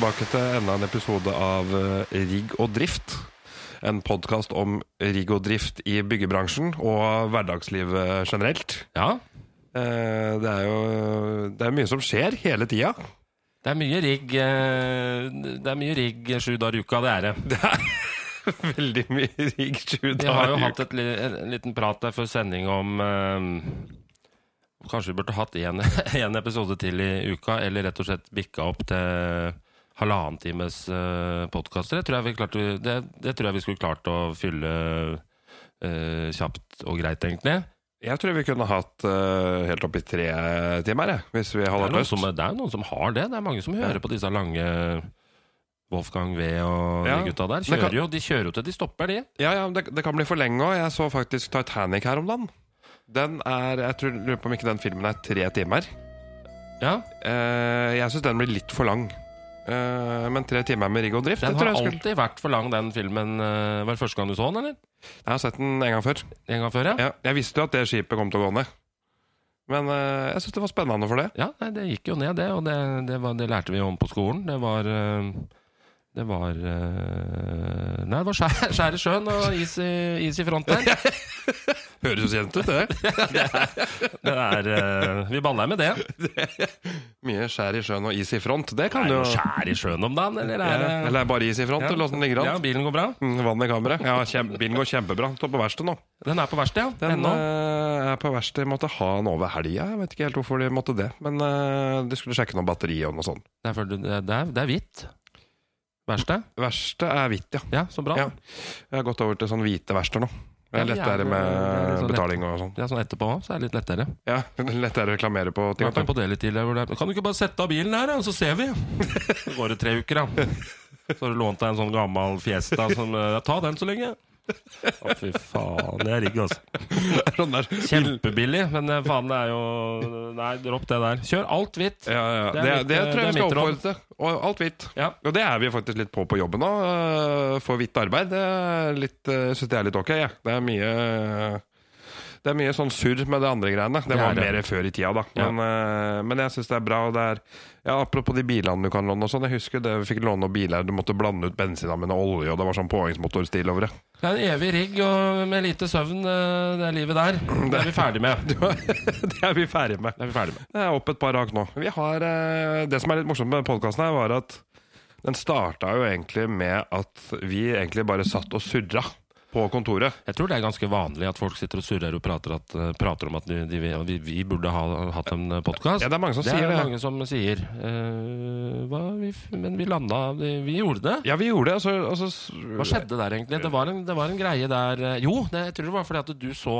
tilbake til enda en episode av eh, Rigg og drift. En podkast om rigg og drift i byggebransjen og hverdagslivet generelt. Ja, Eh, Det er jo det er mye som skjer hele tida. det er mye rigg eh, Det er mye rigg sju dager i uka, det er det. det er Veldig mye rigg sju dager i uka. Vi har jo hatt et, en liten prat der før sending om Kanskje vi burde hatt én en episode til i uka, eller rett og slett bikka opp til halvannen times uh, podkaster. Det, det, det tror jeg vi skulle klart å fylle uh, kjapt og greit, egentlig. Jeg tror vi kunne hatt uh, helt opp i tre timer, jeg, hvis vi Det hadde lyst. som, det er noen som har det. Det er mange som hører på disse lange Wolfgang V og Ja, de gutta der. Kjører kan- jo, de kjører jo til de stopper, de. Ja, ja, det, det kan bli for lenge òg. Jeg så faktisk Titanic her om dagen. Den er, Jeg tror, lurer på om ikke den filmen er tre timer. Ja, uh, jeg syns den blir litt for lang. Eh, men tre timer med rigg og drift Den har alltid vært for lang, den filmen. eh, Var det første gang du så den, eller? Jeg har sett den en gang før. En gang før, ja? Ja, jeg visste jo at det skipet kom til å gå ned. Men uh, jeg syns det var spennende for det. Ja, nei, det gikk jo ned, det, og det, det, var, det lærte vi om på skolen. Det var Det var eh, Nei, det var skjær, skjær i sjøen og is i, is i front der. Høres jo kjent ut, det. Det er eh, Vi balla med det. Mye skjær i sjøen og is i front. Det Er kan det jo skjær i sjøen om dagen, eller er det Eller bare is i front, Ja. eller åssen ligger Ja, bilen går bra? Mm, Vann i kammeret. Ja, kjem, bilen går kjempebra. Står på verksted nå. Den er på verksted, ja. Den Ennå. eh, er på verksted. Måtte ha den over helga. Jeg vet ikke helt hvorfor de måtte det. Men uh, de skulle sjekke noe batteri og noe sånt. Det er, det er, det er hvitt. Verste? Verste er hvitt, ja. Ja, så bra. Ja. Jeg har gått over til sånn hvite verksteder nå. Det er er lettere med sånn betaling og sånn. Ja, sånn etterpå òg, så er det litt lettere. Ja, lettere å reklamere på ting. Kan, på det litt tidligere. er- Kan du ikke bare sette av bilen her, da, så ser vi? Så går det tre uker, da. Så har du lånt deg en sånn gammel Fiesta Sånn, Ta den så lenge. Å, fy faen. Det er rigg, altså. Kjempebillig, men eh, faen, det er jo Nei, dropp det der. Kjør alt hvitt. Ja, ja. Det Det, er det, mitt, eh, tror jeg vi skal oppfordre til. Og alt hvitt. Ja. Og det er vi faktisk litt på på jobben nå. øh, For hvitt arbeid. Det øh, jeg er litt ok. Ja. Det er mye det er mye sånn surr med det andre greiene. Det Det var er det. mer før i tida, da. Ja. Men, øh, men jeg syns det er bra. Og det er, ja, apropos de bilene du kan låne og sånn. Jeg husker det, vi fikk låne noen biler du måtte blande ut bensin med olje, og det var sånn påhengsmotorstil over det. Det er en evig rigg og med lite søvn, eh, det livet der. Det er vi ferdig med. det er vi ferdig med. Det er vi ferdig med. Det er opp et par hakk nå. Vi har, eh, det som er litt morsomt med podkasten her, var at den starta jo egentlig med at vi egentlig bare satt og surra på kontoret. Jeg tror det er ganske vanlig at folk sitter og surrer og prater, at, eh, prater om at de, de, vi, vi burde ha hatt en podkast. Ja, det er mange som det sier er det. mange som sier. uh, hva, vi, men vi landa Vi, gjorde det. Ja, vi gjorde det. Altså, altså, Hva skjedde der, egentlig? Det var en, det var en greie der eh, Jo, det, jeg tror det var fordi at du så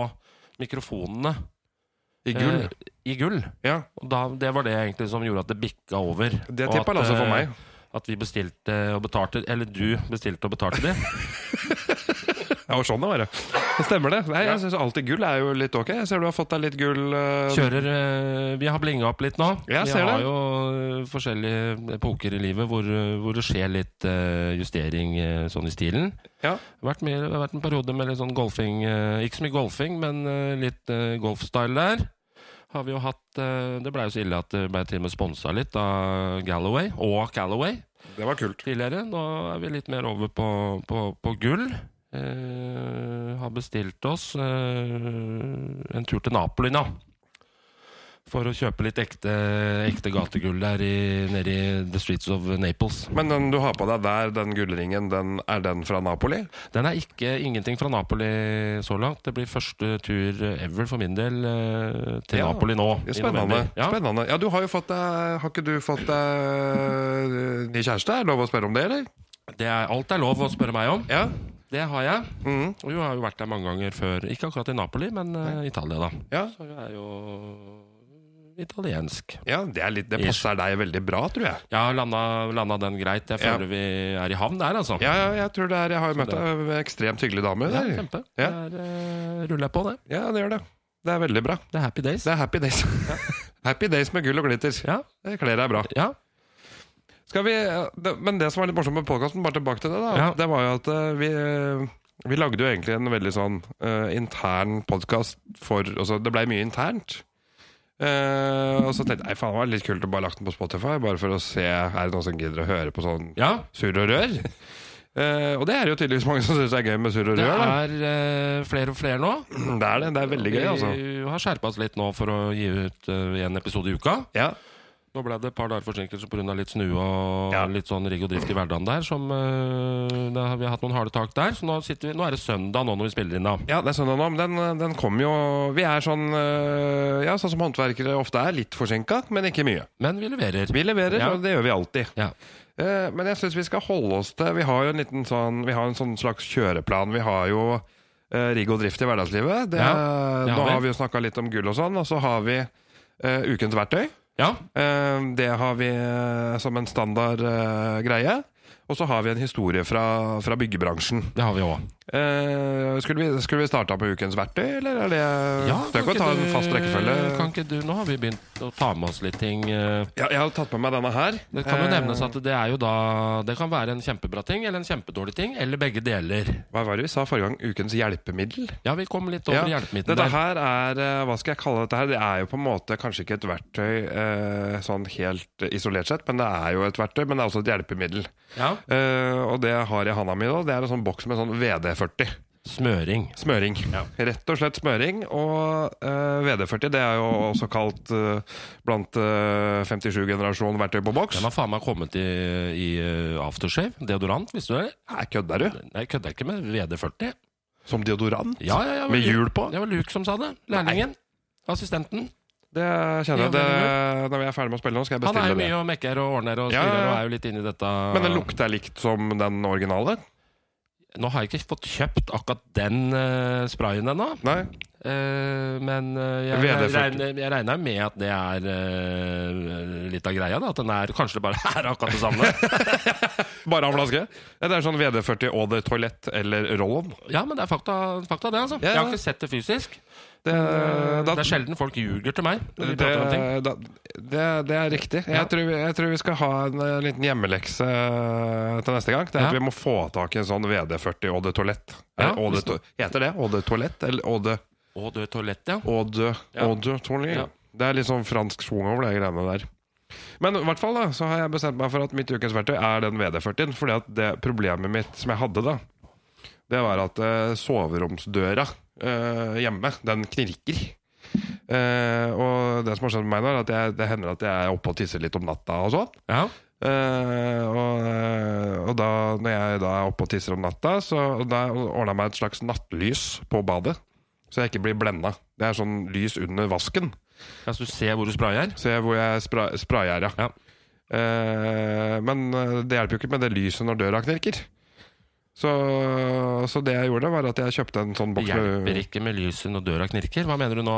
mikrofonene I gull. eh, i gull. Ja, Og da, det var det egentlig som gjorde at det bikka over. det tippa altså for eh, meg. At vi bestilte og betalte Eller du bestilte og betalte det. Ja, og sånn det var det. Stemmer det. Nei, jeg syns alltid gull er jo litt ok. Jeg ser du har fått deg litt gull. Uh... Kjører uh, Vi har blinga opp litt nå. Jeg vi har det. jo eh, forskjellige epoker i livet hvor, hvor det skjer litt uh, justering sånn i stilen. Ja. Det har vært, mer, det har vært en periode med litt sånn golfing Ikke så mye golfing, men litt golfstyle der. Har vi jo hatt Det blei jo så ille at det ble til og med sponsa litt av Galloway og Calloway. Det var kult. tidligere. Nå er vi litt mer over på, på, på gull. Eh, har bestilt oss eh, en tur til Napoli nå. For å kjøpe litt ekte, ekte gategull der i, nede i The Streets of Naples. Men den du har på deg der, den gullringen, den, er den fra Napoli? Den er ikke ingenting fra Napoli så langt. Det blir første tur ever for min del eh, til Ja, Napoli nå. Spennende. Ja. spennende. Ja, du har jo fått deg Har ikke du fått deg ny kjæreste? Er det lov å spørre om det, eller? Det er, alt er lov å spørre meg om. Ja. Det har jeg. Mm. Og jeg har jo vært der mange ganger før. Ikke akkurat i Napoli, men uh, Italia, da. ja. Så jeg er jo italiensk. Ja, det, er litt, det passer deg veldig bra, tror jeg. Ja, landa, landa den greit. Jeg Ja. føler vi er i havn der, altså. Ja, ja, jeg tror det er Jeg har jo møtt ei ekstremt hyggelig dame. Ja, kjempe. Ja. Der uh, ruller jeg på, det. Ja, det gjør det. Det er veldig bra. Det er happy days. Det er happy days. happy days med gull og glitter. Ja. Det kler deg bra. ja. Vi, det, men det som var litt morsomt med podkasten, bare tilbake til det, da, Ja. det var jo at eh, vi, vi lagde jo egentlig en veldig sånn uh, intern podkast for altså, Det blei mye internt. Uh, og så tenkte jeg faen, det var litt kult å bare lagt den på Spotify, bare for å se er det noen som gidder å høre på sånn Ja, surr og rør. Uh, og det er jo tydeligvis mange som syns er gøy med surr og rør. Det er flere og flere nå. Det er det. Det er veldig gøy, altså. Vi har skjerpa oss litt nå for å gi ut en episode i uka. Ja. Nå ble det et par dager forsinkelse pga. litt snue og Ja. litt sånn rigg og drift i hverdagen der. Som, uh, har vi hatt noen harde tak der. Så nå, vi, nå er det søndag nå når vi spiller inn, da. Ja, det er søndag nå, men den, den kommer jo Vi er sånn uh, Ja, sånn som håndverkere ofte er, litt forsinka, men ikke mye. Men vi leverer. Vi leverer, Ja. og det gjør vi alltid. Ja. Uh, men jeg syns vi skal holde oss til Vi har jo en liten sånn Vi har en sånn slags kjøreplan. Vi har jo rigg og drift i hverdagslivet. Det, det har nå vi. har vi jo snakka litt om gull og sånn, og så har vi ukens verktøy. Ja. Eh, det har vi eh, som en standard eh, greie. Og så har vi en historie fra, fra byggebransjen. Det har vi òg. Eh, skulle, vi, skulle vi starta på ukens verktøy, eller er det Ja, Det kan ta en fast rekkefølge. Kan ikke du, nå har vi begynt å ta med oss litt ting. eh, Ja, jeg har tatt med meg denne her. Det kan jo Eh, nevnes at det er jo da Det kan være en kjempebra ting eller en kjempedårlig ting, eller begge deler. Hva var det vi sa forrige gang? Ukens hjelpemiddel? Ja, vi kom litt over Ja, hjelpemidlene Dette her er eh, Hva skal jeg kalle dette her? Det er jo på en måte kanskje ikke et verktøy eh, sånn helt isolert sett, men det er jo et verktøy, men det er også et hjelpemiddel. Ja. Eh, og det jeg har i handa mi nå, det er en sånn boks med sånn VD40. Smøring. Smøring. Ja. Rett og slett smøring. Og uh, VD40 det er jo også kalt uh, blant uh, 57-generasjonen verktøy på boks. Den har faen meg kommet i, i eh, aftershave. Deodorant, visste du det? Nei, kødder du? Nei, jeg kødder ikke med VD40. Som deodorant? Ja, ja, ja, Med hjul på? Det var Luke som sa det. Lærlingen. Assistenten. Det kjenner jeg. Det, når vi er ferdig med å spille nå, skal jeg Han er bestille jo det. mye og mekker og ordner og Ja, styrer ja, ja. og er jo litt inni dette. Men den lukter likt som den originale? Nå har jeg ikke fått kjøpt akkurat den uh, sprayen ennå. Eh, men uh, jeg, jeg, regner, jeg regner med at det er litt av greia. Da, at den er, kanskje det bare er akkurat det samme. Bare av flaske? Ja, Det er sånn VD40 og det toalett eller roll-on. ja, men det er fakta, fakta det, altså. Ja, ja. Jeg har ikke sett det fysisk. Det, da- det er sjelden folk ljuger til meg. Det, det, det er riktig. Ja. Jeg, tror vi, jeg tror vi skal ha en eh, liten hjemmelekse eh, til neste gang. Det er Ja. Vi må få tak i en sånn VD40 og det toalett. Ja, Eau de Heter det Eau de toalett? Eller Eau de, det toalett, ja. Eau de, Eau de toalett? Ja. Det er litt sånn fransk schwung over de greiene der. Men i hvert fall da, så har jeg bestemt meg for at mitt ukens verktøy er den VD40-en. Fordi at det problemet mitt som jeg hadde da, det var at uh, soveromsdøra eh, hjemme, den knirker. Uh, og det som har skjedd med meg nå, er at jeg, det hender at jeg er oppe og tisser litt om natta og sånn. ja. Uh, og, og da når jeg da er oppe og tisser om natta, så da ordna jeg meg et slags nattlys på badet. Så jeg ikke blir blenda. Det er sånn lys under vasken. Ja, Så du ser hvor du sprayer? Ser hvor jeg spra sprayer, ja. Ja. Uh, men det hjelper jo ikke med det lyset når døra knirker. Så, så det jeg gjorde, var at jeg kjøpte en sånn Det boks hjelper ikke med lyset når døra knirker. Hva mener du nå?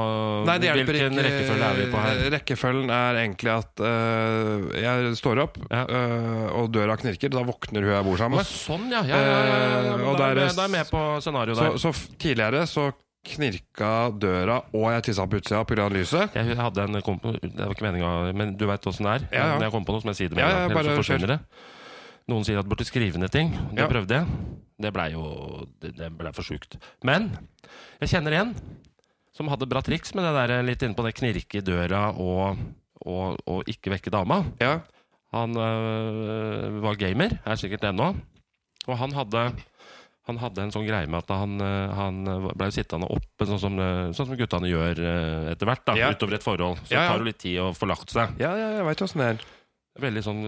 Nei, det hjelper Hvilken ikke. rekkefølge er vi på her? Rekkefølgen er egentlig at uh, jeg står opp, Ja. uh, og døra knirker. Da våkner hun jeg bor sammen med. sånn, ja. ja, ja, og Da er da er med på scenarioet der. så så tidligere så knirka døra, og jeg tissa på utsida pga. lyset. Jeg hadde en kompo Det var ikke meninga, men du veit åssen det er. Ja, ja. Når jeg kommer på noe, så må jeg si det med Ja, ja. Bare forsvinner det. Noen sier at du burde skrive ned ting. Det Ja. prøvde jeg. Det blei jo Det, ble for sjukt. Men jeg kjenner en som hadde bra triks med det der litt inne på det knirke i døra og, og, og ikke vekke dama. Ja. Han øh, var gamer, er sikkert det ennå. Og han hadde, han hadde en sånn greie med at han, øh, han ble jo sittende oppe, sånn som, sånn som guttene gjør etter hvert, da, Ja. utover et forhold. Så Ja, ja. tar det litt tid å få lagt seg. ja, ja, jeg veit åssen det er. Veldig sånn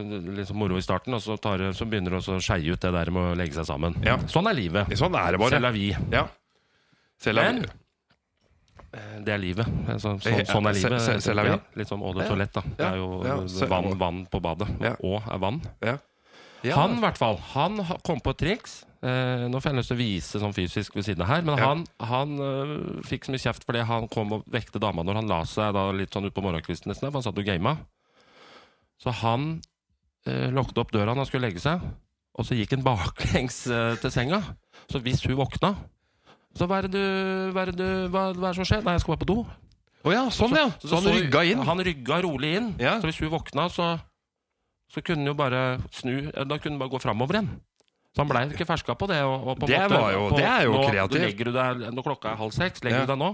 sånn moro i starten, og så, tar, så begynner det å skeie ut det der med å legge seg sammen. Ja. Sånn er livet. Sånn er det bare. Selv er vi. Ja. Selv er Men vi. det er livet. Så, så, Eh, sånn er livet. se- selv er vi. Ja, litt sånn eau de Ja. toalett, da. Det er jo Ja, se- vann, vann på badet. Ja. Og er vann. ja. Ja. Han i hvert fall, han ha- kom på et triks. Eh, nå får jeg lyst til å vise sånn fysisk ved siden av her, men Ja. han, han eh, fikk så mye kjeft fordi han kom og vekte dama når han la seg da litt sånn utpå morgenkvisten nesten, for han satt og gama. Så han eh, lukket opp døra når han skulle legge seg, og så gikk han baklengs eh, til senga. Så hvis hun våkna så hva er det du, hva er det du hva, hva er det som skjer? Nei, jeg skal bare på do. Å ja, sånn ja! Så han rygga inn. Han rygga rolig inn. Ja. Så hvis hun våkna, så, så kunne han jo bare snu Da kunne han bare gå framover igjen. Så han blei ikke ferska på det. Og, og på Det måte, var jo- på, det er jo nå, kreativt. Du legger du deg, når klokka er halv seks, legger Ja. du deg nå.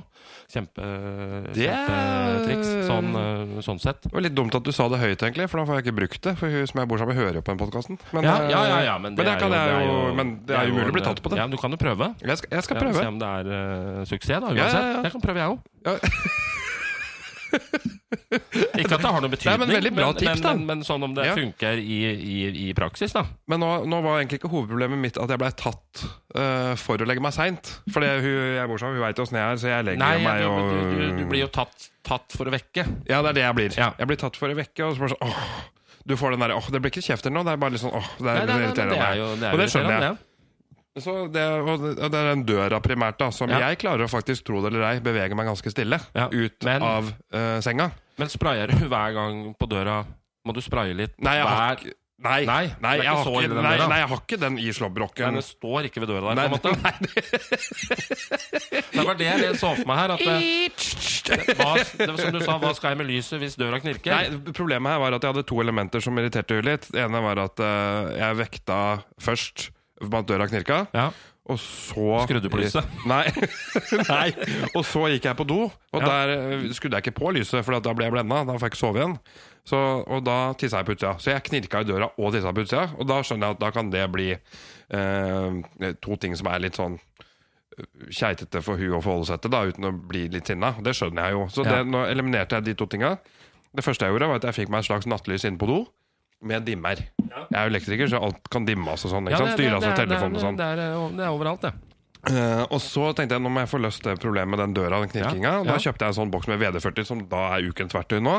Kjempetriks. Sånn, eh, sånn sett. Det var litt dumt at du sa det høyt, egentlig, for da får jeg ikke brukt det. For hun som jeg bor sammen med, hører jo på den podkasten. Ja, ja, ja, ja, men det, men det, er, jo, det er jo, men det er jo mulig å bli tatt på det. Ja, men Du kan jo prøve. Jeg skal, jeg skal Ja, prøve. Se om det er uh, suksess, da. Uansett. ja, ja. Det kan prøve, jeg òg. Ikke at det har noen betydning, Nei, men bra tips, men, men, men sånn om det Ja. funker i, i, i praksis, da. Men nå, nå var egentlig ikke hovedproblemet mitt at jeg blei tatt uh, for å legge meg seint. For jeg bor sammen hun veit åssen jeg er, så jeg legger Nei, meg ja, og du, du, du blir jo tatt, tatt for å vekke. Ja, det er det jeg blir. Ja. Jeg blir tatt for å vekke, og så bare sånn åh, Du får den derre åh, det blir ikke kjeft eller noe, det er bare litt sånn åh, det er men irriterende. er er Og det skjønner jeg. Så det, det, er den døra primært, da, som Ja. jeg klarer å faktisk, tro det eller ei, bevege meg ganske stille Ja, ut men- av uh, senga. Men sprayer du hver gang på døra? Må du spraye litt? Nei, jeg har hver... ikke Nei, Nei, nei, jeg har ikke, den nei, nei, jeg har ikke den i slåbroken. Den står ikke ved døra der, på en måte. nei, Det var det jeg så for meg her. At det, hva, det var som du sa, hva skal jeg med lyset hvis døra knirker? Nei, Problemet her var at jeg hadde to elementer som irriterte henne litt. Det ene var at uh, jeg vekta først at døra knirka, Ja. og så Skrudde på lyset? Nei. Nei. Og så gikk jeg på do, og Ja. der eh, skrudde jeg ikke på lyset, for da ble jeg blenda. Da får jeg ikke sove igjen. Så, og da tissa jeg på utsida. Så jeg knirka i døra og tissa på utsida. Og da skjønner jeg at da kan det bli eh, to ting som er litt sånn eh, keitete for hun å forholde seg til, da, uten å bli litt sinna. Det skjønner jeg jo. Så Ja. det, nå eliminerte jeg de to tinga. Det første jeg gjorde, var at jeg fikk meg et slags nattlys inne på do. Med dimmer. Jeg er jo elektriker, så alt kan dimmes og sånn. sant? Styres av telefonen og sånn. Det er, det er overalt, det. Uh, og så tenkte jeg nå må jeg få løst det problemet med den døra, den knirkinga. Ja, Da ja. kjøpte jeg en sånn boks med VD40, som da er ukens verktøy nå.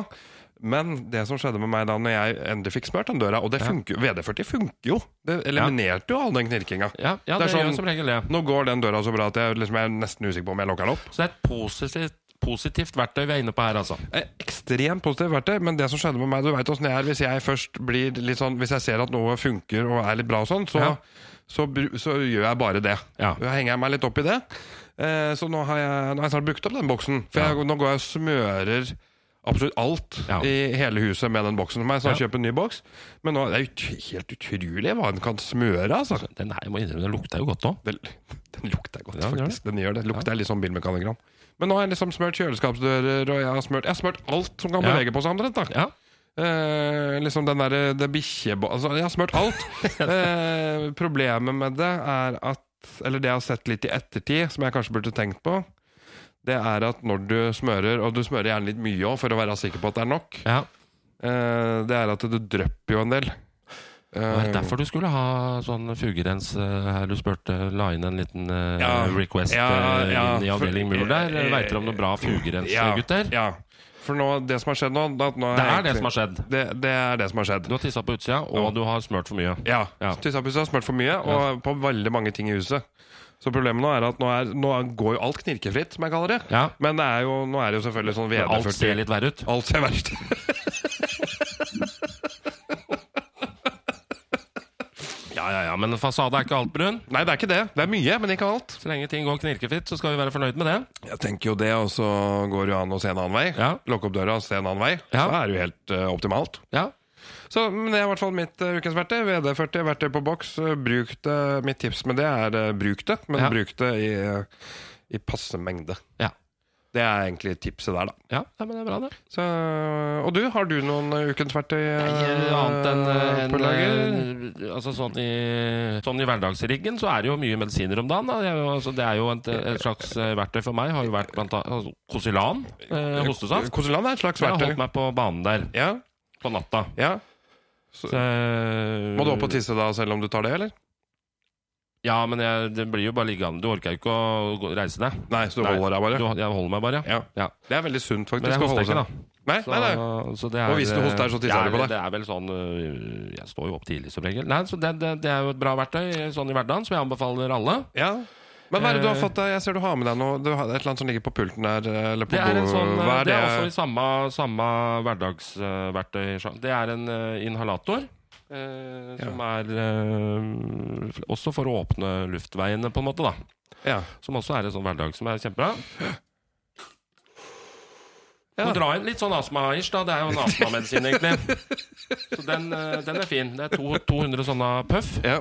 Men det som skjedde med meg da når jeg endelig fikk smurt den døra, og det Ja. funker, VD40 funker jo! Det eliminerte jo all den knirkinga. Ja, ja Det det, er sånn- som regel det. Nå går den døra så bra at jeg, liksom, jeg er nesten usikker på om jeg lukker den opp. Så det er et positivt, positivt verktøy vi er inne på her, altså. Eh, Ekstremt positivt verktøy, men det som skjedde med meg Du vet åssen jeg er hvis jeg først blir litt sånn Hvis jeg ser at noe funker og er litt bra og sånn, så, Ja. så, så, så gjør jeg bare det. Ja. Da henger jeg meg litt opp i det. Eh, så nå har jeg, nå har jeg snart brukt opp den boksen. For Ja. nå går jeg og smører absolutt alt Ja. i hele huset med den boksen. Så må jeg snart Ja. kjøpe en ny boks. Men nå, det er jo helt utrolig hva en kan smøre, altså. Den her, jeg må innrømme, den lukter jo godt òg. Den, den lukter godt, Ja, den faktisk. Den gjør det. Lukter litt sånn bilmekaniker. Men nå har jeg liksom smørt kjøleskapsdører, og jeg har smørt, jeg har smurt alt som kan Ja. bevege på seg omtrent. da. Ja. Eh, liksom den derre det bikkjebo... Altså, jeg har smurt alt. eh, problemet med det er at Eller det jeg har sett litt i ettertid, som jeg kanskje burde tenkt på, det er at når du smører, og du smører gjerne litt mye òg for å være sikker på at det er nok, ja. eh, det er at du drypper jo en del. Var det derfor du skulle ha sånn fugerens eh, her du spurte, la inn en liten uh, Ja. request Ja, eh, ja, inn i avdeling mur der. eh, Veit dere om noe bra fugerens, gutter? Ja. For nå, det som har skjedd nå, nå Det er er det som har skjedd. det, det er det som har skjedd. Du har tissa på utsida, og du har smørt for mye. Ja. Ja. på utsida, smurt for mye, og på veldig mange ting i huset. Så problemet nå er at nå, er, nå går jo alt knirkefritt, som jeg kaller det. Ja. Men det er jo, nå er det jo selvfølgelig sånn vederført Alt ser litt verre ut. Alt ser verre ut. Ja, ja, ja, Men fasade er ikke alt, Brun. Nei, det er ikke det. Det er mye, men ikke alt. Så lenge ting går knirkefritt, så skal vi være fornøyd med det. Jeg tenker jo det, og så går det jo an å se en annen vei. Ja. Lukke opp døra og se en annen vei. Ja. Så er det jo helt uh, optimalt. Ja, Så men det er i hvert fall mitt uh, ukens verktøy. VD40 verktøy på boks. Uh, bruk det. Mitt tips med det er uh, bruk det, men Ja. bruk det i, i passe mengde. Ja. Det er egentlig tipset der, da. ja, ja men det er bra, det. Så, og du, har du noen uh, ukens verktøy uh, Nei, annet enn på en, lager? eh, altså sånn, i, sånn i hverdagsriggen så er det jo mye medisiner om dagen. Da. Det, er jo, altså, det er jo et, et slags eh, verktøy for meg. Har jo vært blant annet altså, Kosilan. Eh, hostesaft. Kosilan er et slags verktøy. jeg har holdt meg på banen der Ja, på natta. ja. Så, så, Må du opp og tisse da, selv om du tar det, eller? Ja, men jeg, det blir jo bare liggende. Du orker jo ikke å reise deg. Nei, så du Nei, holder deg bare? Du, jeg holder meg bare, ja. Ja. Det er veldig sunt, faktisk. Men jeg hoster ikke, da. Nei, Så, nei, nei. så det er, Og hvis du hoster, så tisser du på deg. Det er vel sånn øh, Jeg står jo opp tidlig som regel. Nei, så det, det, det er jo et bra verktøy sånn i hverdagen, som jeg anbefaler alle. Ja. Men hva er det du har Eh. fått? Jeg ser du har med deg noe. Du har et eller annet som ligger på pulten der. Eller på Det er, en sånn, er det det? er også i samme, samme hverdagsverktøy. Det er en øh, inhalator. Øh, Som er eh, også for å åpne luftveiene, på en måte. da Ja. Som også er en sånn hverdag som er kjempebra. Ja. Må dra inn litt sånn astma-ish, da. Det er jo en astmamedisin, egentlig. Så den, øh, den er fin. Det er to, 200 sånne puff. ja.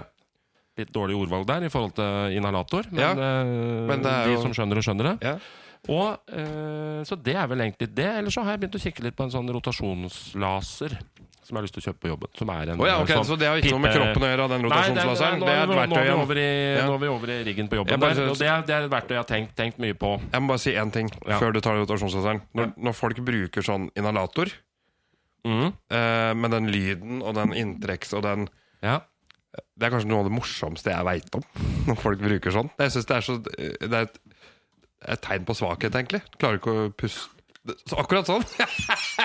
litt dårlig ordvalg der i forhold til inhalator. Men, Ja, eh, men det de jo- som skjønner det, skjønner det. Ja. Og, eh, så det er vel egentlig det. Eller så har jeg begynt å kikke litt på en sånn rotasjonslaser som jeg har lyst til å kjøpe på jobben. Som er en oh, ja, okay, sånn Så det har ikke noe med kroppen å gjøre, den Nei, det det, det, nå, Det er et nå, er vi over i, Ja. riggen på jobben. Bare- der, og det det er et verktøy jeg har tenkt, tenkt mye på. Jeg må bare si én ting Ja. før du tar rotasjonslaseren. Når, når folk bruker sånn inhalator, mm. eh, med den lyden og den inntrekks og den Ja. Det er kanskje noe av det morsomste jeg veit om. Når folk bruker sånn. Jeg synes Det er så Det er et, et tegn på svakhet, egentlig. Klarer ikke å puste så Akkurat sånn!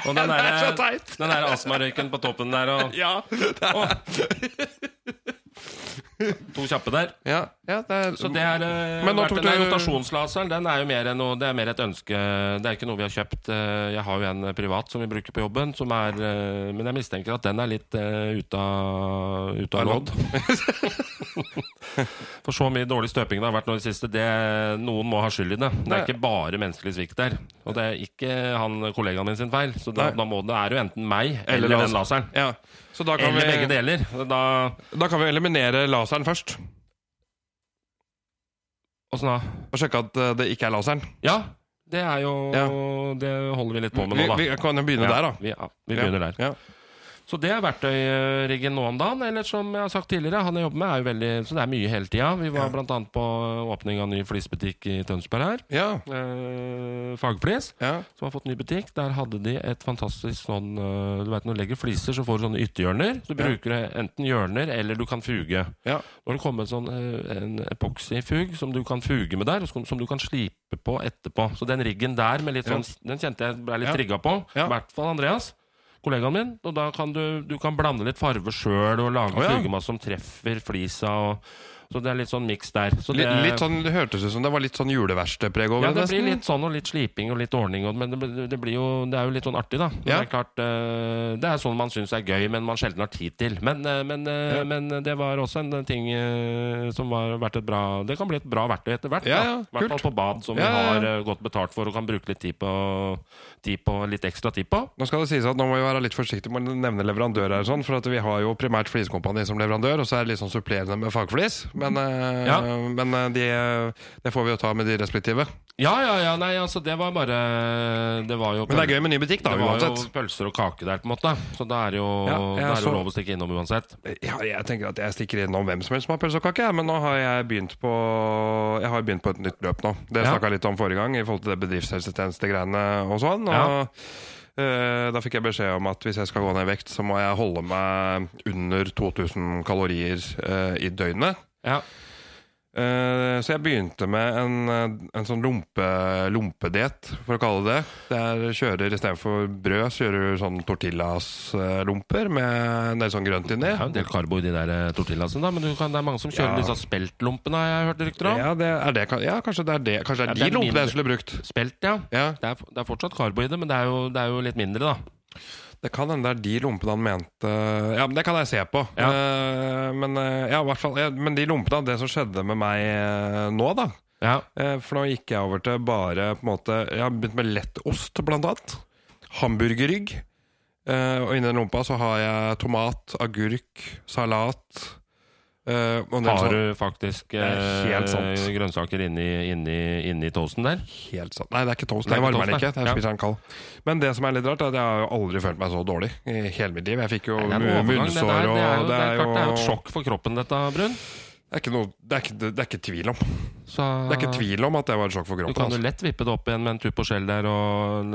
Og den Det er så teit! den der astmarøyken på toppen der, og Ja, det er, to kjappe der. ja, ja det er Så det er eh, Men nå vært, tok den du- rotasjonslaseren den er jo mer, enn noe, det er mer et ønske. Det er ikke noe vi har kjøpt. Eh, Jeg har jo en privat som vi bruker på jobben, som er, eh, men jeg mistenker at den er litt uh, ute av, ut av lodd. For så mye dårlig støping det har vært nå i det siste, det, noen må ha skyld i det. Det er ikke bare menneskelig svikt der. Og det er ikke han kollegaen min sin feil. Så da, da må det er jo enten meg Eller eller, den laseren. Ja, så da kan, Eller begge deler. Da da kan vi eliminere laseren først. Åssen da? Og sjekke at eh, det ikke er laseren. Ja, det er jo Ja. Det holder vi litt på med Vi, nå, da. vi kan jo begynne der, da. Vi, ja, vi begynner der. Ja. Så det er verktøyriggen nå om dagen. Eller som jeg har sagt tidligere, han jeg jobber med, er jo veldig Så det er mye hele tida. Vi var Ja. annet på åpning av ny flisbutikk i Tønsberg her. Ja. Eh, Fagflis, ja. som har fått ny butikk. Der hadde de et fantastisk sånn eh, Du vet når du legger fliser, så får du sånne ytterhjørner. Så du Ja. bruker du enten hjørner, eller du kan fuge. Ja. Nå har det kommet sånn, eh, en epoxy-fug som du kan fuge med der, som, du kan slipe på etterpå. Så den riggen der, med litt sånn, den kjente jeg ble litt Ja. trigga på. I hvert fall Andreas, kollegaen min. Og da kan du, du kan blande litt farve sjøl og lage oh, ja. fugemasse som treffer flisa. Og, så det er litt sånn miks der. Så det, litt sånn, det hørtes ut som det var litt sånn juleverkstedpreg over ja, det nesten. blir litt sånn, og litt sliping og litt ordning. Og, men det, det, blir jo, det er jo litt sånn artig, da. Ja. Det er klart, eh, det er sånn man syns er gøy, men man sjelden har tid til. Men, eh, men, eh, Ja. men det var også en ting som var vært et bra Det kan bli et bra verktøy etter hvert. I hvert fall på bad, som vi har godt betalt for og kan bruke litt tid på, tid på litt ekstra tid på. Nå skal det sies at nå må vi være litt forsiktige med å nevne leverandører, sånn, for vi har jo primært Fliskompani som leverandør, og så er det litt sånn supplerende med fagflis. Men, eh, Ja. men eh, de, det får vi jo ta med de respektive. Ja, ja, ja, nei, altså det var bare Det var jo Men det er gøy med ny butikk, da, det var jo pølser og kake der, på en måte. Så da er jo, Ja, det er så, jo lov å stikke innom uansett. Ja, jeg tenker at jeg stikker innom hvem som helst som har pølse og kake, men nå har jeg begynt på Jeg har begynt på et nytt løp nå. Det snakka jeg litt om forrige gang, i forhold til det bedriftshelsetjenestegreiene og sånn. Og Ja. Uh, da fikk jeg beskjed om at hvis jeg skal gå ned i vekt, så må jeg holde meg under 2000 kalorier uh, i døgnet. Ja. Eh, så jeg begynte med en, eh, en sånn lompe, lompediett, for å kalle det det. Der kjører istedenfor brød, så kjører du sånn tortillas-lomper med en del sånn grønt inni. Det er jo en del karbo i de der eh, tortillasene, da, men du kan, det er mange som kjører Ja. disse speltlompene, har jeg hørt rykter om. Ja, det er det, ja, kanskje det er det Kanskje det er er de lompene jeg skulle brukt. Spelt, ja. Ja, Det er, det er fortsatt karbo i det, men det er jo, det er jo litt mindre, da. Det kan hende det er de lompene han mente Ja, men det kan jeg se på. Ja. Uh, men uh, ja, hvert fall ja, Men de lompene, det som skjedde med meg uh, nå, da Ja. For nå gikk jeg over til bare på en måte Jeg har begynt med lett ost, blant annet. Hamburgerrygg. Og inni den lompa så har jeg tomat, agurk, salat og Har sånn- du faktisk eh, grønnsaker inni, inni, inni toasten der? Helt sant. Nei, det er ikke toast. Det Jeg varmer den ikke. Jeg spiser den kald. Men det som er litt rart, er at jeg har jo aldri følt meg så dårlig i hele mitt liv. Jeg fikk jo det munnsår og Det det er jo et sjokk for kroppen, dette, Brun. Det er ikke, noe, det er ikke, det er ikke tvil om. Så Det er ikke tvil om at det var et sjokk for kroppen. Du kan jo Altså. lett vippe det opp igjen med en tupp og skjell der og en,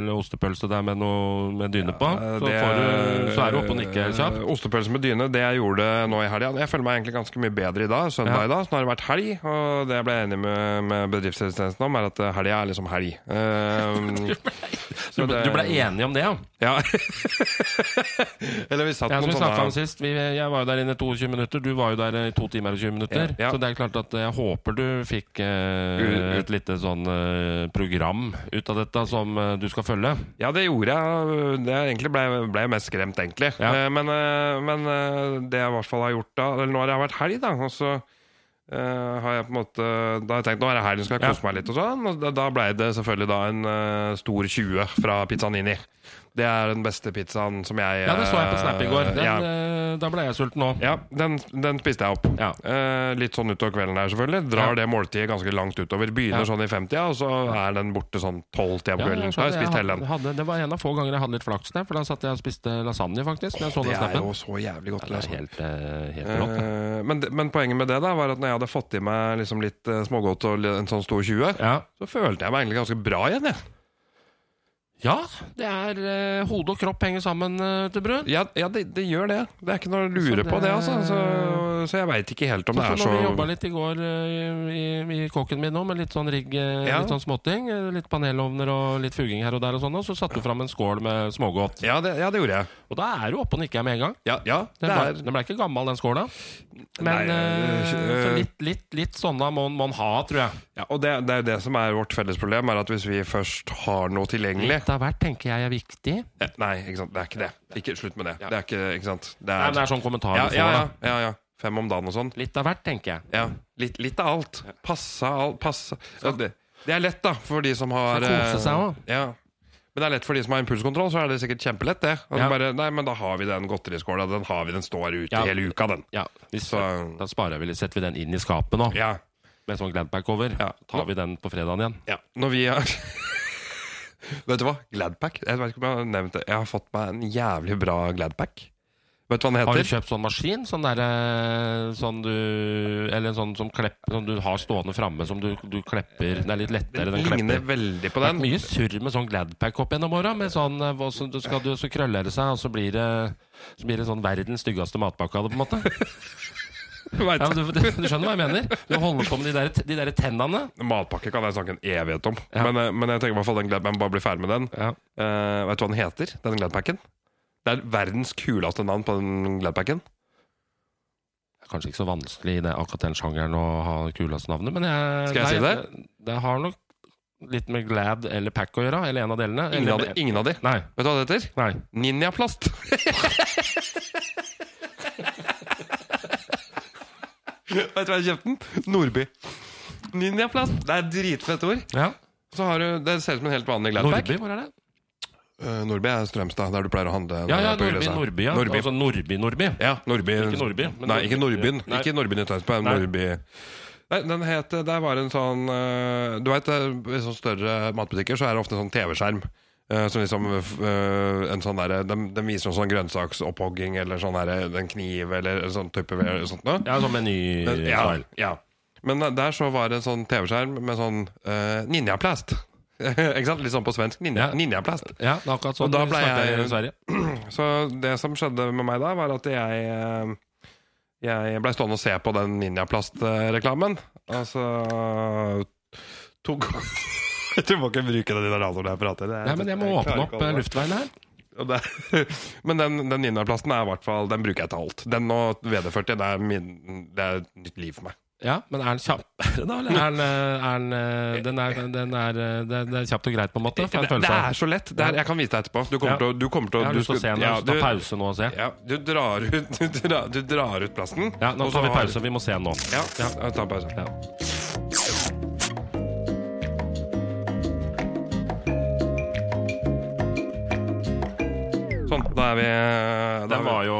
eller ostepølse der med noe med dyne på. Så, Det- får du, så er du oppe og nikker kjapt. Ostepølse med dyne, det jeg gjorde nå i helga Jeg føler meg egentlig ganske mye bedre i dag. Søndag Ja. i dag. Så nå har det vært helg, og det jeg ble enig med, med bedriftshelsetjenesten om, er at helga er liksom helg. Um, Du, ble, du ble enig om det, ja? Ja. Eller vi satt Ja, noen sånne om sist, vi, jeg var jo der inne i 22 minutter. Du var jo der i to timer og 20 minutter. Ja. Så det er klart at jeg håper du fikk eh, et lite sånn eh, program ut av dette som eh, du skal følge. Ja, det gjorde jeg. Det egentlig ble, ble jeg mest skremt, egentlig. Ja. Eh, Men, eh, men eh, det jeg i hvert fall har gjort da Eller nå har det vært helg, da. Og så eh, har jeg på en måte Da har jeg tenkt nå er det helg, nå skal jeg Ja. meg litt. Og sånn Og da, da ble det selvfølgelig da en eh, stor 20 fra Pizzanini. Det er den beste pizzaen som jeg Ja, det så jeg på Snap i går. Den, ja. Da ble jeg sulten òg. Ja, den, den spiste jeg opp. Ja. Eh, litt sånn utover kvelden her, selvfølgelig. Drar det måltidet ganske langt utover. Begynner sånn i 50-tida, og så er den borte sånn 12-tida på kvelden. Så har jeg spist hele den. hadde, det var en av få ganger jeg hadde litt flaks der, for da satt jeg og spiste lasagne, faktisk. Så Det er jo så jævlig godt. Ja, det liksom. helt, eh, helt rått. Eh, men, men poenget med det da var at når jeg hadde fått i meg liksom litt eh, smågodt og en sånn stor 20, Ja. så følte jeg meg egentlig ganske bra igjen. Jeg. Ja, det er eh, Hode og kropp henger sammen, uh, til brun. Ja, ja det, det gjør det. Det er ikke noe å lure Så det- på, det. altså Så, så jeg veit ikke helt om det er så vi jobba litt i går eh, i, i kåken min nå, med litt sånn rigg, eh, Ja. litt sånn småting, eh, litt panelovner og litt fuging her og der og sånn, og så satte du fram en skål med smågodt. Ja, det, ja, det gjorde jeg. Og da er du oppe og nikker med en gang. Ja, ja det Den ble, er den ble ikke gammel, den skåla. Men Nei, eh, øh, så litt, litt, litt sånne må man ha, tror jeg. ja, Og det, det er jo det som er vårt felles problem, er at hvis vi først har noe tilgjengelig Litt av hvert tenker jeg er viktig. Nei, ikke sant. Det er ikke det. Ikke Slutt med det. Det er ikke, ikke sant. Det Nei, er, men det er sånn kommentar ja, ja, ja, ja, ja. Fem om dagen og sånn. Litt av hvert, tenker jeg. Ja. Litt, litt av alt. Passa alt. Passa. Ja, det, det er lett, da, for de som har Skal kose eh, seg også. Ja. Men det er lett for de som har impulskontroll, så er det sikkert kjempelett, det. At Ja. bare, nei, men da har vi den godteriskåla. Den har vi, den står ute Ja. hele uka, den. Ja, hvis, Så- Da sparer vi litt, setter vi den inn i skapet nå, Ja. med sånn Gladpack over. Ja. Tar vi den på fredagen igjen. ja. Når vi har Vet du hva? Gladpack. Jeg vet ikke om jeg har nevnt det. Jeg har fått meg en jævlig bra Gladpack. Vet du hva den heter? Har du kjøpt sånn maskin? Sånn der, Sånn du Eller en sånn som klepp, sånn du har stående framme, som du, du klepper Det er litt lettere, den Den ligner veldig på Det er den. mye surr med sånn Gladpack opp gjennom åra. Sånn eh, du, Så krøller det seg, og så blir det Så blir det sånn verdens styggeste matpakke av det, på en måte. Ja, du. du, skjønner hva jeg mener? Du holder på med de der, de der tennene. Matpakke kan jeg snakke en evighet om. Ja. Men, eh, men jeg tenker i hvert fall den Gladpacken Bare bli ferdig med den. Ja. Uh, vet du hva den heter? Den Gladpacken? Det er verdens kuleste navn på den Gladpacken. Kanskje ikke så vanskelig i det, akkurat den sjangeren å ha kuleste navnet, men jeg Skal jeg si nei, det? Det har nok litt med Glad eller Pack å gjøre, eller en av delene. Ingen eller, av, de, ingen av de. Nei. Vet du hva det heter? nei. Ninjaplast. Vet du hva jeg kjøpte den? Nordby. Ninjaplast. Det er et dritfett ord. Ja. Så har du, Det ser ut som en helt vanlig Gladpack. Nordby, hvor er det? Uh, Nordby er Strømstad, der du pleier å handle. Ja, ja, Nordby, Nordby, ja. Nordby. Altså Nordby, Nordby. Ja, Nordby. Ikke Nordby, Nei, ikke Nordby. Nordbyen. Nei. Ikke Nordbyen i Tønsberg. Nordby. Nei, den het Der var en sånn eh, Du vet, i sånne større matbutikker så er det ofte en sånn TV-skjerm. Eh, som liksom eh, en sånn der, de, de viser noen sånn grønnsaksopphogging eller sånn der, en kniv eller en sånn type sånt noe. Ja, sånn Men- Ja, ja. Men der så var det en sånn TV-skjerm med sånn uh, ninjaplast. ikke sant? Litt sånn på svensk. Ninja, Ja. Ninjaplast. Ja, det er akkurat sånn Og da ble jeg- i Sverige. Så det som skjedde med meg da, var at jeg eh, Jeg ble stående og se på den ninjaplastreklamen. Og så tok Du må ikke bruke den inhalatoren jeg prater. Det er- Nei, men jeg må jeg åpne opp eh, luftveien her. Det, men den, den ninjaplasten er i hvert fall Den bruker jeg til alt. Den og VD40 det er, min, det er et nytt liv for meg. Ja, men er den kjappere, da? Eller er den, eh, er den, eh, den er, den er, det, er kjapt og greit, på en måte? Det, det er så lett. Det er, jeg kan vise deg etterpå. Du kommer Ja. til å, du kommer til Jeg har du lyst til å se den. ja, du, Ta pause nå og se. Ja, du drar ut, du drar, du drar ut plasten. Ja, nå tar vi pause. Vi må se den nå. Ja, ja, ta pause. Ja. Sånn, da er vi da Den er var jo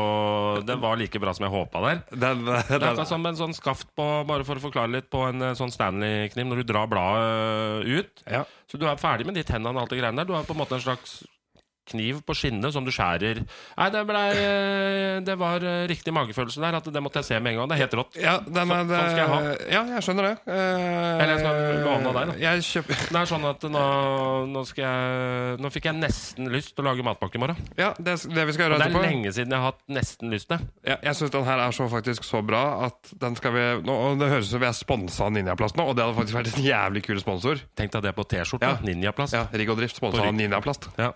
Den var like bra som jeg håpa der. Den, Det er den, akkurat som en sånn skaft på Bare for å forklare litt på en eh, sånn Stanley-kniv når du drar bladet eh, ut. ja. Så du er ferdig med de tennene og alt det greiene der. Du har på en måte en slags kniv på skinnet som du skjærer. Nei, det ble eh, Det var eh, riktig magefølelse der. At det måtte jeg se med en gang. Det er helt rått. ja, den Så- sånn skal jeg ha. Ja, jeg skjønner det. Uh, Eller jeg skal låne av deg, da. Jeg kjøper Det er sånn at nå, nå skal jeg Nå fikk jeg nesten lyst til å lage matpakke i morgen. Ja, det, det vi skal Og etterpå. det er lenge siden jeg har hatt nesten lyst til ja, Jeg syns den her er så faktisk så bra at den skal vi nå, Det høres ut som vi er sponsa av Ninjaplast nå, og det hadde faktisk vært en jævlig kul sponsor. Tenk deg det på T-skjorte. Ja. Ninjaplast. Ja, Rigg og Drift sponsa av. Ninjaplast. Ja.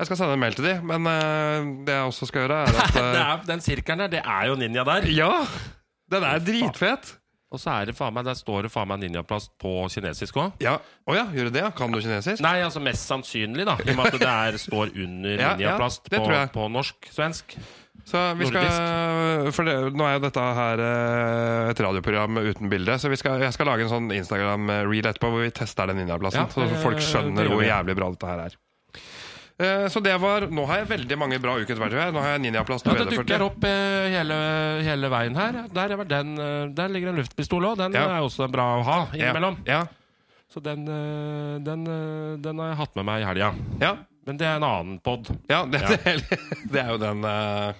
Jeg skal sende en mail til de, men uh, det jeg også skal gjøre, er at eh, er, den sirkelen der, det er jo ninja der. Ja! Den er dritfet. Og så er det faen meg, der står det faen meg ninjaplast på kinesisk òg. Ja. Oh ja, gjør det det? Kan du kinesisk? Nei, altså mest sannsynlig, da. I og med at det der står under Ja, ja, ninjaplast det på, på norsk-svensk. Så vi skal For det, nå er jo dette her eh, et radioprogram uten bilde, så vi skal, jeg skal lage en sånn Instagram-reel etterpå hvor vi tester den Ninjaplassen. Ja, så folk skjønner hvor jævlig bra dette her er. Eh, så det var Nå har jeg veldig mange bra ukens hvert, Nå har jeg ninjaplast Ja, det dukker opp eh, hele, hele veien her. Der, er den, eh, der ligger en luftpistol òg. Den Ja. er også bra å ha innimellom. Ja. Så den, den, den har jeg hatt med meg i helga. Ja. Men det er en annen pod. ja, det, Ja. Det, er jo den uh,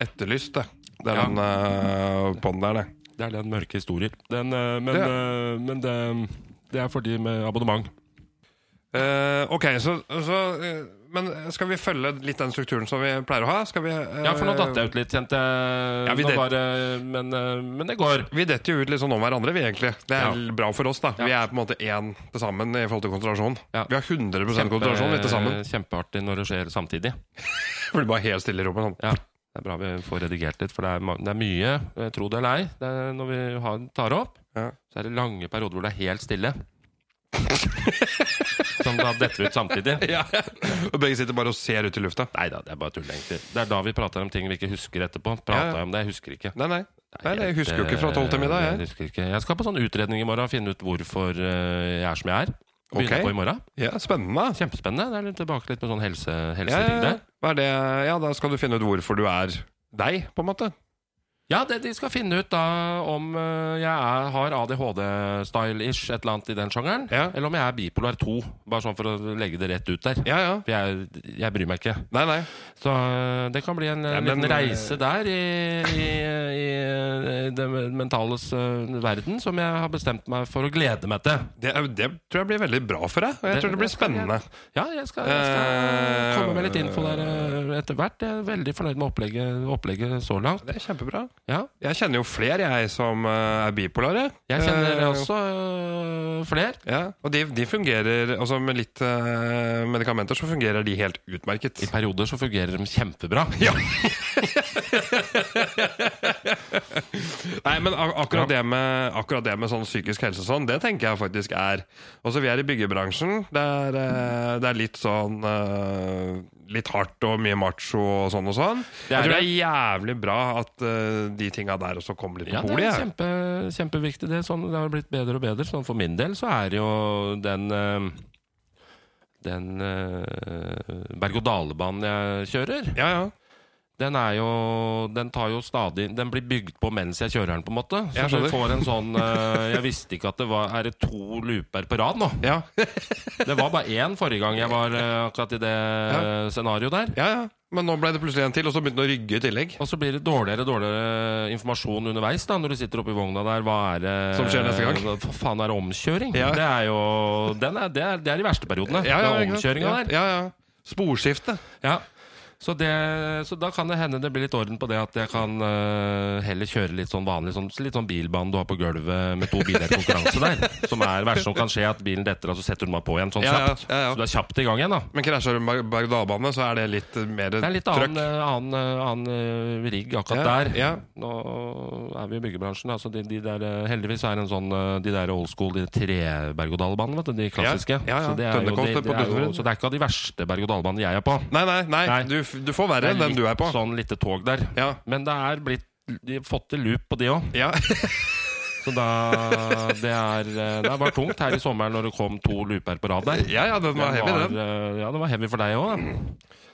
etterlyste. det. Den ja. podden der, det. Det er den mørke historier. Den, uh, men Det- men det, det er for de med abonnement. Eh, ok, så, så uh, Men skal vi følge litt den strukturen som vi pleier å ha? Skal vi uh, Ja, for nå datt jeg ut litt, kjente. Ja, det- Bare, men, men det går. Vi detter jo ut litt sånn om hverandre, vi egentlig. Det er Ja. bra for oss, da. Ja. Vi er på en måte én til sammen i forhold til konsentrasjon. Vi har 100 konsentrasjon vi til sammen. Kjempeartig når det skjer samtidig. Det blir bare helt stille i rommet. Sånn. Ja, det er bra vi får redigert litt, for det er, det er mye, tro det eller ei, når vi har, tar opp, så er det lange perioder hvor det er helt stille. Som da detter ut samtidig. Ja. Og begge sitter bare og ser ut i lufta. Nei da, det er bare tull, egentlig. Det er da vi prater om ting vi ikke husker etterpå. Prater Ja, om det, jeg husker ikke. Nei, nei. nei jeg husker jo ikke fra tolv til middag. Jeg. Jeg, husker ikke. jeg skal på sånn utredning i morgen og finne ut hvorfor eh, jeg er som jeg er. Begynner okay. på i morgen. Ja, Spennende. Kjempespennende. Det er litt tilbake litt med sånn helse, Ja, ja, ja. Ja, da skal du finne ut hvorfor du er deg, på en måte. Ja, det, de skal finne ut da om eh, jeg er, har ADHD-style-ish, et eller annet i den sjangeren. Ja. Eller om jeg er bipolar 2, bare sånn for å legge det rett ut der. Ja, ja. For jeg, jeg bryr meg ikke. Nei, nei. Så eh, det kan bli en eh, men, liten reise der i, i, i, i det mentales uh, verden som jeg har bestemt meg for å glede meg til. Det, det tror jeg blir veldig bra for deg. Og jeg Det- tror det blir skal jeg- spennende. Ja, jeg skal, jeg skal uh, komme med litt info der eh, etter hvert. Jeg er veldig fornøyd med opplegget, opplegget så langt. Det er kjempebra. Ja, Jeg kjenner jo flere, jeg, som uh, er bipolare. jeg kjenner uh, også uh, flere. Ja, og de, de fungerer Altså med litt medikamenter så fungerer de helt utmerket. I perioder så fungerer de kjempebra. Ja. Nei, men ak akkurat, det med, akkurat det med sånn psykisk helse og sånn, det tenker jeg faktisk er Altså, vi er i byggebransjen. Det er, det er litt sånn Litt hardt og mye macho og sånn og sånn. Det er jeg tror det er jævlig bra at uh, de tinga der også kommer litt på Ja, på det er kjempe, kjempeviktig. Det, sånn, det har blitt bedre og bedre. Sånn for min del så er jo den uh, Den uh, berg-og-dal-banen jeg kjører, Ja, ja. Den jo Den tar jo stadig Den blir bygd på mens jeg kjører den, på en måte. Så Jeg du får en sånn uh, Jeg visste ikke at det var Er det to looper på rad nå? Ja, Det var bare én forrige gang jeg var uh, akkurat i det ja. scenarioet der. ja, ja. Men nå ble det plutselig en til, og så begynte den å rygge i tillegg. Og så blir det dårligere dårligere informasjon underveis da, når du sitter oppi vogna der. Hva er det Som skjer neste gang? Hva faen er omkjøring? Ja. Det er jo den er, det, er, det er de verste periodene. Ja, ja, det er omkjøringa ja, der. Ja, ja. Sporskifte. Ja. Så, det, så da kan det hende det blir litt orden på det at jeg kan uh, heller kjøre litt sånn vanlig sånn, Litt sånn bilbane du har på gulvet med to biler i konkurranse der. Som er verst som kan skje, at bilen detter, og så setter du den bare på igjen sånn Ja, ja, kjapt. ja, ja. Så du er kjapt i gang igjen, da. Men krasjer du med berg-og-dal-bane, så er det litt mer trøkk? Det er litt annen, øh, annen, annen rigg akkurat Ja, der. Nå er vi i byggebransjen. Altså de, de der, heldigvis er det en sånn De der old school, de tre-berg-og-dal-banene, de klassiske. Så, det jo, jo, så det er ikke av de verste berg-og-dal-banene jeg er på. Nei, nei, nei. Nei. Du, du får være den du er på. sånn lite tog der. Ja. Men det er blitt De har fått til loop på de òg. Ja. Så da Det er eh, Det var tungt her i sommeren når det kom to looper på rad der. ja, ja, den var heavy, den. eh, Ja, det var heavy for deg òg.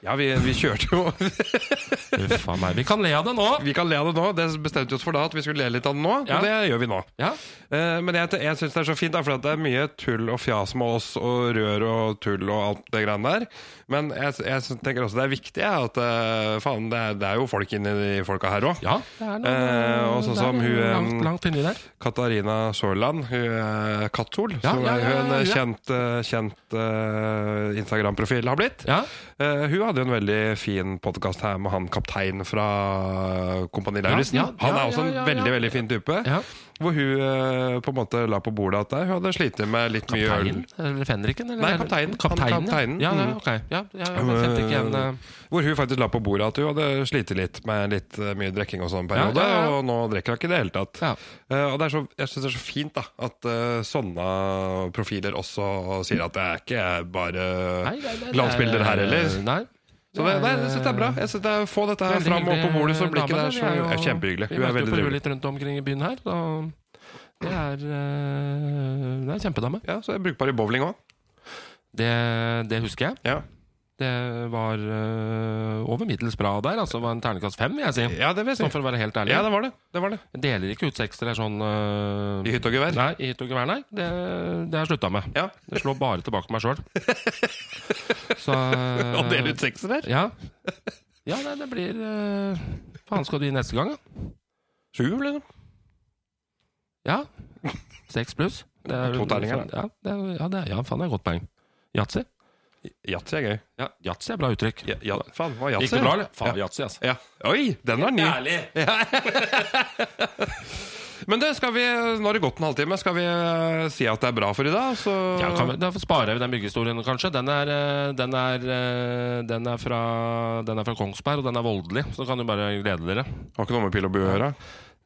Ja, vi, vi kjørte jo Uff a meg. Vi kan le av det nå. Vi kan le av det nå. Det bestemte vi oss for da, at vi skulle le litt av det nå. Ja. Og det gjør vi nå. Ja. Uh, men jeg, jeg syns det er så fint, for det er mye tull og fjas med oss, og rør og tull og alt det greiene der. Men jeg, jeg tenker også det er viktig ja, at uh, faen, det er, det er jo folk inni de folka her òg. ja det er noe Eh, og sånn som hun, langt, langt inni der. Katarina Sørland, hun er Kattol, Ja, som ja, ja, ja, ja. kjent, eh, kjent eh, Instagram-profil har blitt. Eh, hun hadde jo en veldig fin podkast her med han kaptein fra Kompani Lauritzen. ja, han er også en veldig veldig fin type. ja. Hvor hun uh, på en måte la på bordet at hun hadde slitt med litt mye øl. Kapteinen? Eller fenriken? Eller? Nei, kapteinen. Kapteinen, kapteinen. Ja, ja, Mm. ok. Ja, ja, igjen uh... Hvor hun faktisk la på bordet at hun hadde slitt litt med litt mye drikking og sånn periode, Ja, og nå drikker hun ikke i det hele tatt. Eh, og det er så, jeg syns det er så fint da at sånne profiler også sier at det er ikke bare glansbilder her heller. Nei. Så det, nei, jeg syns det er bra. Jeg synes det er, Få dette her fram og på bordet, så blir ikke det så er er kjempehyggelig. Hun er veldig trivelig. litt rundt omkring i byen her. Det er eh, Det er kjempedame. Ja, så er brukbar i bowling òg. Det, det husker jeg. Ja. Det var øh, over middels bra der. Altså var en terningkast fem, vil jeg si. Ja, det vil jeg si. Sånn for å være helt ærlig. Ja, det var det. det, var det. Deler ikke ut sekser sånn øh, I hytte og gevær. Nei, i hytte og gevær, nei. Det, det har jeg slutta med. Ja. Det slår bare tilbake på meg sjøl. Så Å dele ut der Ja. ja, nei, det blir øh, Faen skal du gi neste gang, da? Sju, liksom. Ja. Seks pluss. Det er- To terninger, Ja, det er, ja, det er, ja, faen, det er godt poeng. Yatzy? Yatzy er gøy. Ja, Yatzy er bra uttrykk. Ja, ja, faen, hva? Gikk det bra, eller? Faen, Ja. Yatzy, altså. Ja. Oi, den var ny. Ærlig! Men det, skal vi, nå har det gått en halvtime. Skal vi eh, si at det er bra for i dag? Så Ja, kan vi, da sparer vi den byggehistorien, kanskje. Den er, eh, den, er, eh, den, er fra, den er fra Kongsberg, og den er voldelig. Så kan du bare glede dere. Har ikke noe med pil og bue å gjøre.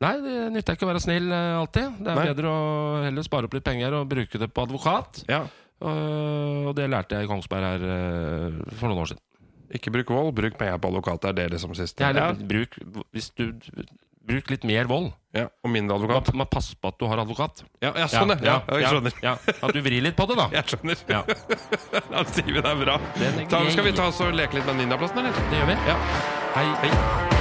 Nei, det nytter ikke å være snill alltid. Det er Nei. bedre å heller spare opp litt penger og bruke det på advokat. Ja. Og og det lærte jeg i Kongsberg her eh, for noen år siden. Ikke bruk vold, bruk penger på advokat. Det er det liksom siste. Ja. litt, bruk, hvis du, bruk litt mer vold. Ja. Og mindre advokat. man passer på at du har advokat. Ja, jeg skjønner. ja. ja, jeg skjønner. Ja, At du vrir litt på det, da. Jeg skjønner. Ja, Da sier vi det er bra. Den er Da, skal vi ta oss og leke litt med Ninjaplassen, eller? Det gjør vi. Ja. Hei. Hei.